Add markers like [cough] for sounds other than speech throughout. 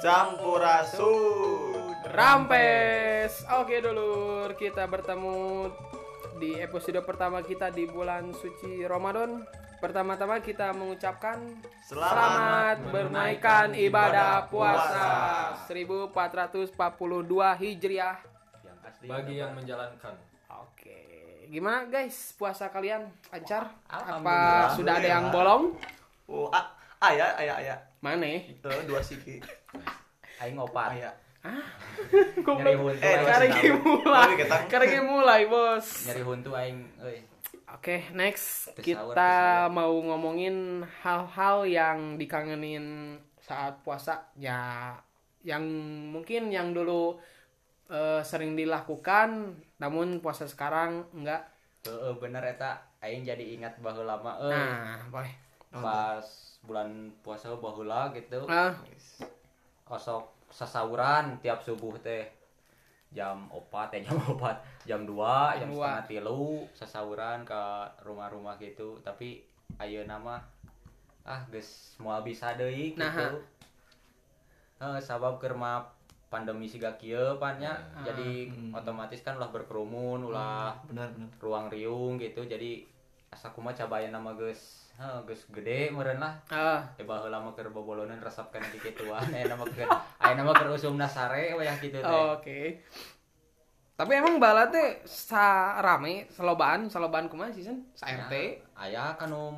Sampurasun. Rampes. Oke dulur, kita bertemu di episode pertama kita di bulan suci Ramadan. Pertama-tama kita mengucapkan Selamat menunaikan ibadah puasa 1442 Hijriah. Yang asli. bagi yang menjalankan Oke, gimana guys? Puasa kalian lancar? Apa sudah ada yang bolong? Oh, ah, ayah, ayah, ayah. Mana? Itu dua siki. aing ngopat [laughs] Ayah. nyari huntu Eh, tahu. mulai. Karegi mulai, Bos. nyari huntu aing euy Oke, next Pesawat, kita mau ngomongin hal-hal yang dikangenin saat puasa ya yang mungkin yang dulu eh, sering dilakukan namun puasa sekarang enggak. Heeh, bener eta aing jadi ingat baheula lama euy Nah, boleh. Pas bulan puasa baheula gitu. Ah, osok sasauran tiap subuh teh. Jam opat eh jam [laughs] opat jam 2 jam Jam setengah tilu sasauran ke rumah-rumah gitu. Tapi ayo nama ah geus moal bisa deui gitu. Nah, Eh, sabab kerma pandemi siga kieu pan nya Ah. jadi otomatis kan ulah berkerumun ulah Benar, benar. ruang riung gitu. Jadi asa kumaha cabaya nama geus heuh geus gede meureun lah ah, ya baheula mah keur bobolonan resepkeun di kituan [laughs] aya nama keur aya nama keur usumna sare wayah gitu teh oke. Tapi emang bala teh sa rame selobaan, selobaan kumaha sih sen? Sa RT. aya kan 15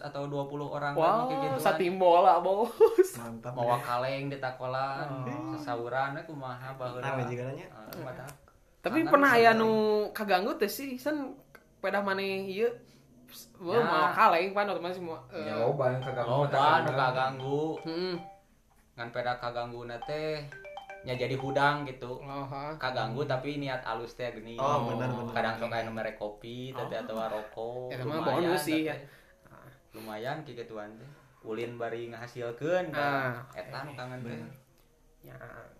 atau 20 orang Wow, kan gitu sa tim bola, Bos. Mantap. mawa kaleng di takolan Oh. sasauran kumaha baheula Rame juga nanya. Mantap. Tapi pernah bisa aya bareng. nu kaganggu teh sih sen pedah maneh ieu Wah, Ya. mau kaleng pan otomatis mau eh, ya loba yang kagak loba nu kaganggu. Hmm. ngan peda kaganggu teh nya jadi hudang gitu. Oh, kaganggu tapi niat alus teh gini Oh, benar, benar. kadang sok aya mere kopi tadi atau rokok. Eta mah lumayan, bonus sih, ya. lumayan kieu tuan teh. Ulin bari ngahasilkeun Ah, eta nu kangen teh. Ya.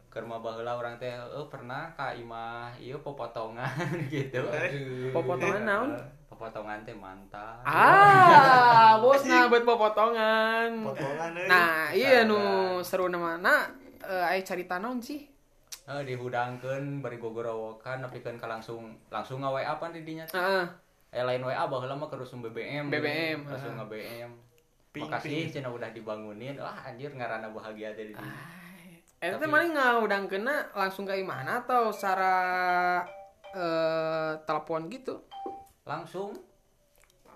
Keur mah baheula urang teh eh pernah ka imah ieu popotongan [laughs] gitu Popotongan naon? popotongan teh mantan Ah, [laughs] bos nah buat potongan. Potongan euy. Nah, iya nu seru nama. Nah, eh aya carita naon sih? eh dihudangkeun bari gogorowokan nepikeun ka langsung langsung nga WA pan di dinya teh. Heeh. eh lain WA baheula mah keur usum BBM BBM, langsung ah. nge BM Ping, makasih cenah udah dibangunin wah anjir ngaranna bahagia teh di dinya Eta teh Tapi- mana ngaudang kena langsung ke imana atau secara eh telepon gitu? langsung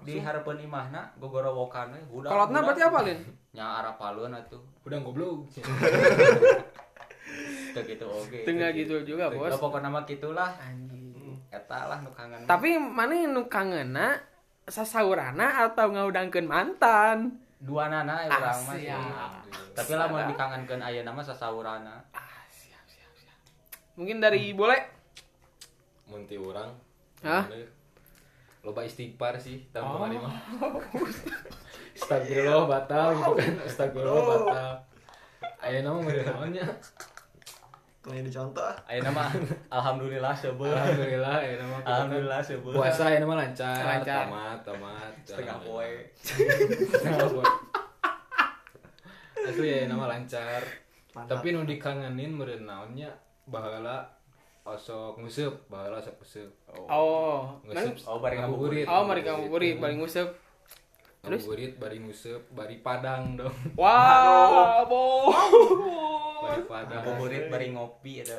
di harapan imahna gogorowokan Kolotna hudang. berarti apa, Lin? [laughs] nya arah palun atuh udah goblok [laughs] gitu oge Tengah gitu juga, Teu- Bos. Ya, pokoknya mah gitulah Anjing. eta lah nu kangen Tapi mana nu kangenna sasaurana atau ngaudangkeun mantan? Dua nana ya urang mah tapi lah mau dikangenkeun ayeuna mah sasaurana. Mungkin dari boleh? munti orang Hah? loba istighfar sih tahun Oh. kemarin mah. [laughs] Astagfirullah batal gitu kan. Astagfirullah batal. Ayo nama mere naonnya Tuh yang dicontoh. ah. ayeuna mah alhamdulillah sebeul Alhamdulillah ayo nama alhamdulillah sebeul puasa ayo nama lancar. Lancar. tamat tamat setengah poe. Setengah poe. Asli ya nama lancar. Mantap. tapi nu dikangenin meureun naonnya baheula osok nguseup baheula osok nguseup Oh, nguseup Oh, bari ngabuburit. Oh, mari kamu burit, bari nguseup. Terus? ngabuburit bari nguseup bari padang dong. Wah, bo. Ngabuburit bari ngopi eta.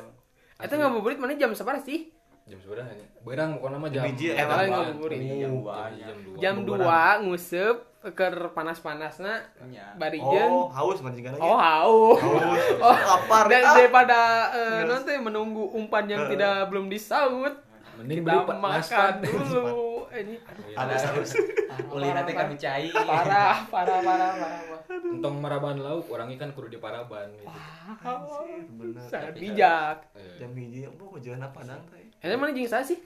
Eta ngabuburit mana jam seberapa sih? jam seberapa hanya berang pokoknya mah jam Biji, eh, lain dua. ngabuburit. Oh, Jam dua. jam dua Jam Ngabuburan. 2 nguseup keur panas-panasna Nya. bari Oh, jeung haus mah juga nanya. Oh, haus. Haus. Oh, lapar. Dan Ah. daripada eh, nanti menunggu umpan yang tidak belum disaut, mending beli makan dulu. Eh, Ini aduh, Haus, haus. Nanti kan cai parah, parah, parah, parah. Entong maraban lauk orang ikan kudu di paraban gitu. Bener. Sangat bijak. Eh, Jam hiji, apa mau jalan apa padang teh? Mana jeung saya sih?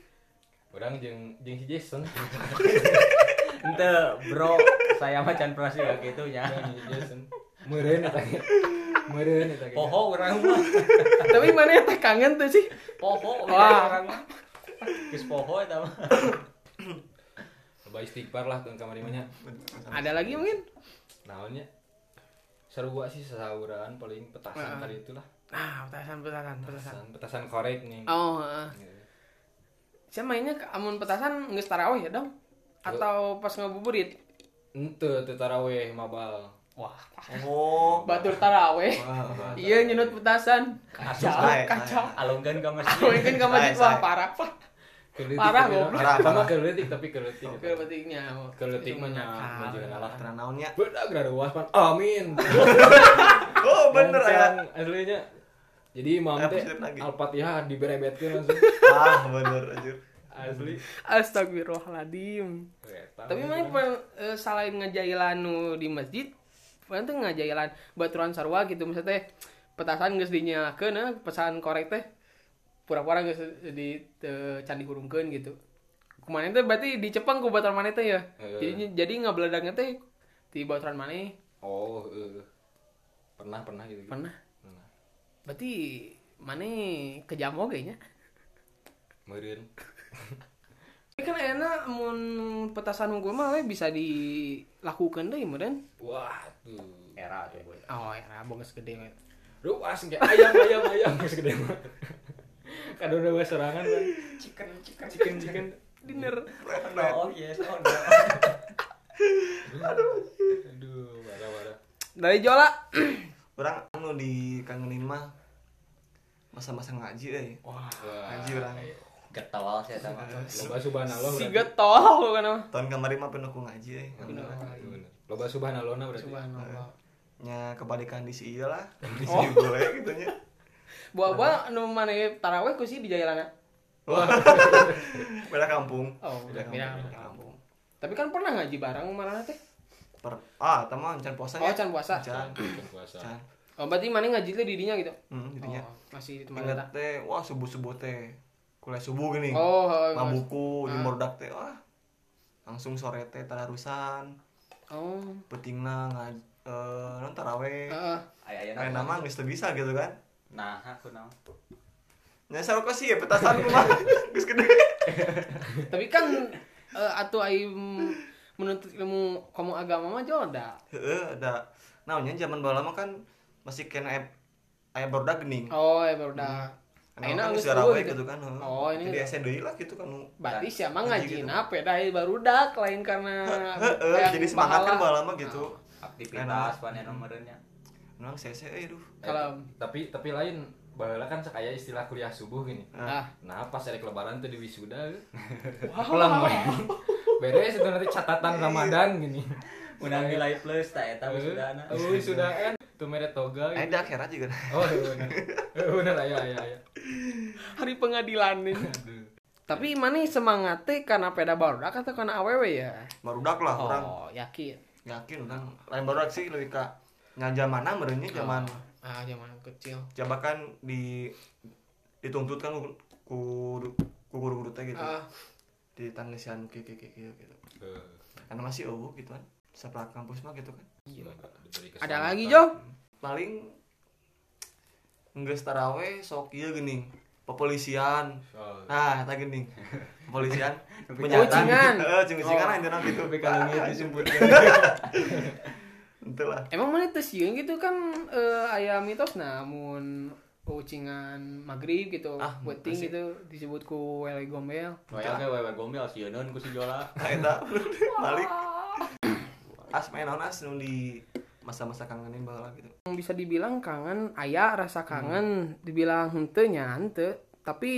orang jeung jeung si Jason [laughs] ente bro saya mah can pernah sih kayak gitu nya Jason meureun eta ge meureun eta ge poho urang mah [laughs] Tapi mana teh kangen tuh sih? poho Wah. urang mah geus poho eta mah [coughs] coba istighfar lah ke kamar imahnya Ada lagi mungkin? Naonnya Sarua sih sahuran paling petasan Ah. kali itulah. Nah, petasan petasan petasan. Petasan, petasan korek nih. Oh, heeh. Gitu. Saya mainnya ke amun petasan nggak tarawih ya dong? Atau pas ngabuburit? Ente teu taraweh mabal. Wah, Oh. batur taraweh. Iya nyunut petasan. Kacau, kacau. alungkan ke masjid Aku kan ke masjid wah parah pak. Parah, goblok. Sama keletik tapi keletik. Ke petiknya. Keletik mah nya Nakal. majikan Allah. Karena naonnya. Beda graduas pan. Amin. [laughs] Oh, bener ya. Aslinya. Jadi imam Eh, teh. Al-Fatihah diberebetkeun langsung. Ah, bener anjir. Asli. Astagfirullahaladzim. Tapi main eh, selain ngejailan nu di masjid, mana tuh ngejailan baturan sarwa gitu misalnya teh petasan geus dinyakeun eh, pesan korek teh pura-pura geus di teu candi hurungkeun gitu. Kemarin teh berarti dicepeng ku baturan maneh teh ya. Heeh. Jadi jadi ngabeledagnya teh di baturan maneh Oh, eh. pernah pernah gitu. gitu. pernah. Pernah. Berarti maneh kejam oge nya. Meureun. Kan enak mun petasan unggul mah we bisa dilakukan deui meureun. Wah, tuh. era tuh Oh, ya bonges gede we. Ruas kayak ayam ayam ayam geus gede mah. Kadang udah serangan kan. chicken chicken Chicken chicken. Dinner. oh yes oh no Aduh, parah parah. Dari Jola. Orang anu dikangenin mah masa-masa ngaji euy. Wah, Ngaji orang. getol sih sama Loba subhanallah Si getol kan mah. Tahun kemarin mah penuh ngaji bener. Loba subhanallah berarti. Subhanallah. Nya kebalikan di si ieu lah. Di Oh. si gue gitu nya. Buah-buah nu mana taraweh ku sih di Jayalana. [laughs] Beda kampung. Oh, Beda beda kampung. kampung. Tapi kan pernah ngaji bareng mana teh? Per ah, mah can puasa Oh, nya. can puasa. Can. Bukan puasa. Can. Oh, berarti mana ngaji teh di dinya gitu. Hmm, jadinya. Oh, masih di Ingat tempat teh, wah subuh-subuh teh. Kuliah subuh gini. Oh, oh, Mabuku, Ah. di mordak teh, wah. Langsung sore teh tadarusan. Oh. Petingna ngaj eh non taraweh. Heeh. ayah ayah Kayak nama geus teu bisa gitu kan. Nah aku naon Nya sarua sih ya petasan mah geus [laughs] gede. Tapi kan eh, atuh ai menuntut ilmu kamu agama mah joda. Heeh, ada naonnya zaman baheula mah kan masih kena aya aya barudak geuning. Oh, ya dah. Karena Ayeuna kan geus taraweh gitu. gitu kan. Oh, ini ese deui lah gitu kan. Berarti siapa Ngaji ngaji gitu. apa dah baru dak lain karena Heeh, jadi semangat kan mah gitu. aktivitas panen nomornya Nang sese euy duh. Kalau tapi tapi lain baheula kan sekaya istilah kuliah subuh gini. ah Nah, pas erek lebaran tuh di wisuda. Pulang we. Beres itu nanti catatan Ramadan gini. undang nilai plus tak eta wisudana Oh, wisudaan tuh mere toga. Eh gitu. da akhirat juga. Oh, iya bener. Eh, Bener aya aya aya. hari pengadilan nih. Tapi mana semangatnya karena peda baru dak atau karena awewe ya? Barudak lah orang. Oh, yakin. Yakin orang. Lain barudak sih lebih ka nya zamana meureunnya zaman Ah, zaman kecil. coba kan di dituntut kan ku ku teh gitu. Ah, Di tangisan kieu kieu kieu gitu. Eh, Karena masih eueuh gitu kan. Setelah kampus mah gitu kan. diberi ada lagi. Jo? Paling geus taraweh sok ieu geuning. Pepolisian. Oh, Nah, eta geuning. Kepolisian Kucingan. Heeh, cing-cingan Oh. aja intina gitu. tapi kalau [laughs] [laughs] gitu disebutkan. Ente lah. Emang mana teu sieun gitu kan eh, aya mitos namun ucingan maghrib gitu, Ah, masih. gitu disebut ku wele gombel. Waya ge wewe gombel si Yeun ku si Jola [laughs] eta balik. As main naon as nu di masa-masa kangenin baheula gitu. bisa dibilang kangen aya rasa kangen dibilang henteu nya henteu tapi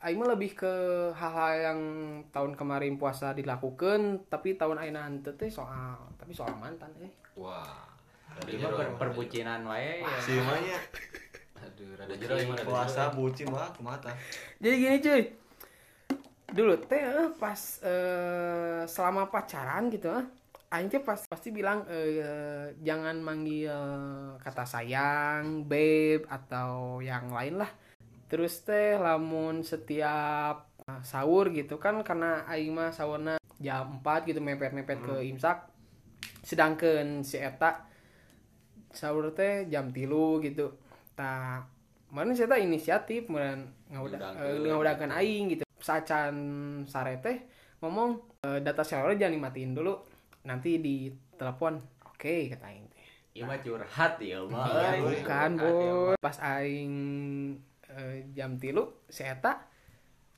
aing mah lebih ke hal-hal yang tahun kemarin puasa dilakukan tapi tahun ayeuna henteu teh soal tapi soal mantan eh Wah. Per rada perbucinan wae ya. Si mah nya jero. Aduh, rada jero gimana? puasa bucin mah kumaha tah. jadi gini cuy dulu teh eh, pas eh, selama pacaran gitu eh, Aing teh pas pasti bilang eh, jangan manggil kata sayang, babe atau yang lain lah. Terus teh lamun setiap ah, sahur gitu kan karena aing mah sahurna jam 4 gitu mepet-mepet ke imsak. Sedangkan si eta sahur teh jam tilu gitu. Tah mana si eta inisiatif kemudian eh, ngaudahkeun aing gitu. Sacan sare teh ngomong "Eh, data seluler jangan dimatiin dulu nanti di telepon oke kata aing teh Ieu mah curhat ya mah. Iya, bukan mah. pas aing eh, jam tilu si eta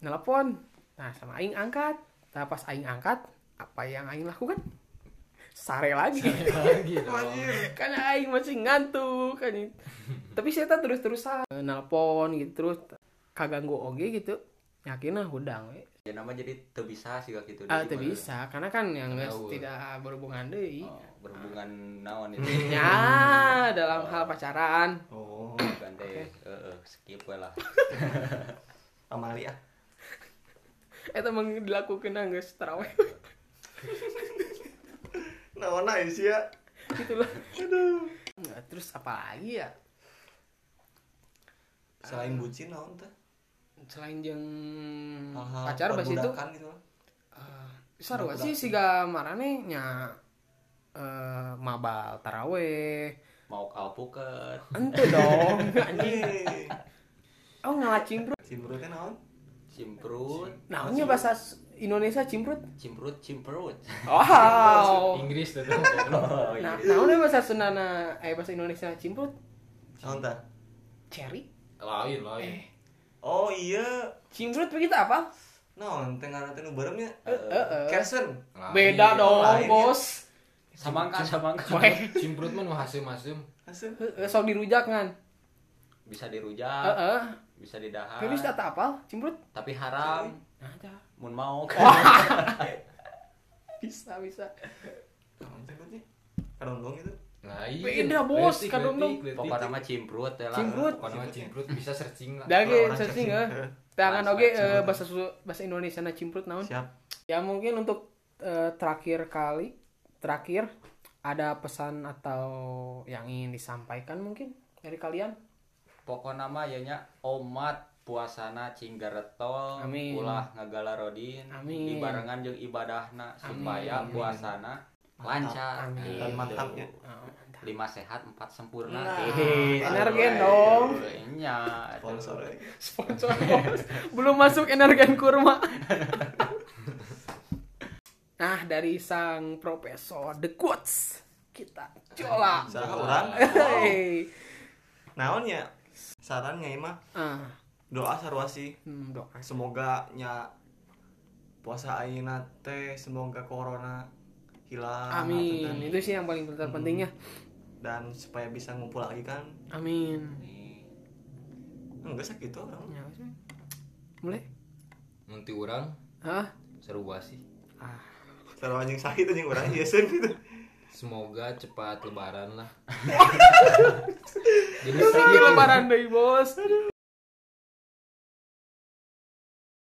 nelpon nah sama aing angkat nah pas aing angkat apa yang aing lakukan sare lagi. Karena [laughs] aing masih ngantuk kan tapi si eta terus terusan nelpon gitu terus kaganggu oge gitu. Yakin hudang we. Ya nama jadi teu bisa sih gitu. ah teu bisa karena kan yang geus tidak berhubungan deui. Oh, berhubungan naon itu. ya [laughs] dalam hal pacaran. Oh, Bukan deh. Heeh, skip we lah. [laughs] Amalia. eta emang dilakukan geus taraweh Naon aja sih ya? gitu lah aduh. Nggak, terus apa lagi ya? Selain bucin naon teh? selain jeung Hal-hal pacar bas itu gitu. uh, sarua sih siga marane nya eh, mabal taraweh. Mau kalpuket. ente dong [laughs] anjing. Eh, oh ngalah cimprut Cimbrut. Teh naon? Cimprut, namanya bahasa Indonesia cimprut cimprut, cimprut. wow Inggris tuh. [laughs] Oh, nah naonnya bahasa Sundana eh bahasa Indonesia cimprut Naon teh? cherry Lain, lain. eh Oh iya. cimprut begitu apa Naon teh ngaran teh nu beuremnya? Eh, eh, eh. Kersen. Lain. beda dong lain ya. bos Samangka, samangka. Cimprut mah nu hasem-hasem. Kersen. eh, sok dirujak kan Bisa eh dirujak, eh bisa didahar. Tapi tak apal cimprut Tapi haram. nah ada Mun mau. [laughs] bisa bisa Naon teh berarti? Kadondong itu. Lain. Beda, bos. Letik, letik. Pokoknya mah cimprut ya lah. Cimprut. Pokoknya mah cimprut bisa searching lah. Orang searching ya tangan oge mas, eh, [laughs] bahasa Su- bahasa Indonesia na cimprut naon Siap. ya mungkin untuk eh, terakhir kali terakhir ada pesan atau yang ingin disampaikan mungkin dari kalian Pokoknya mah ya nya omat puasana cinggaretol ulah ngagalarodin Amin. dibarengan jeung ibadahna supaya Amin. puasana lancar Amin. Gitu. Dan mantapnya. Oh, lima sehat empat sempurna Nah, Hehe. energen Aduh, dong. nya Sponsor. eh. sponsor bos. [laughs] belum masuk energen kurma [laughs] nah dari sang profesor the quotes kita Salah orang. [laughs] Hey. Naon ya? Saran nyai mah ah doa sarua sih. hmm, doa Semoga nya puasa ayeuna teh semoga corona hilang amin. itu sih yang paling terpentingnya dan supaya bisa ngumpul lagi kan. Amin. Enggak sakit orang. Ya mulai Nanti orang ah seru sih. ah. Kalau anjing sakit anjing orang hiasan [laughs] gitu Semoga cepat lebaran lah. [laughs] Jadi lebaran deh bos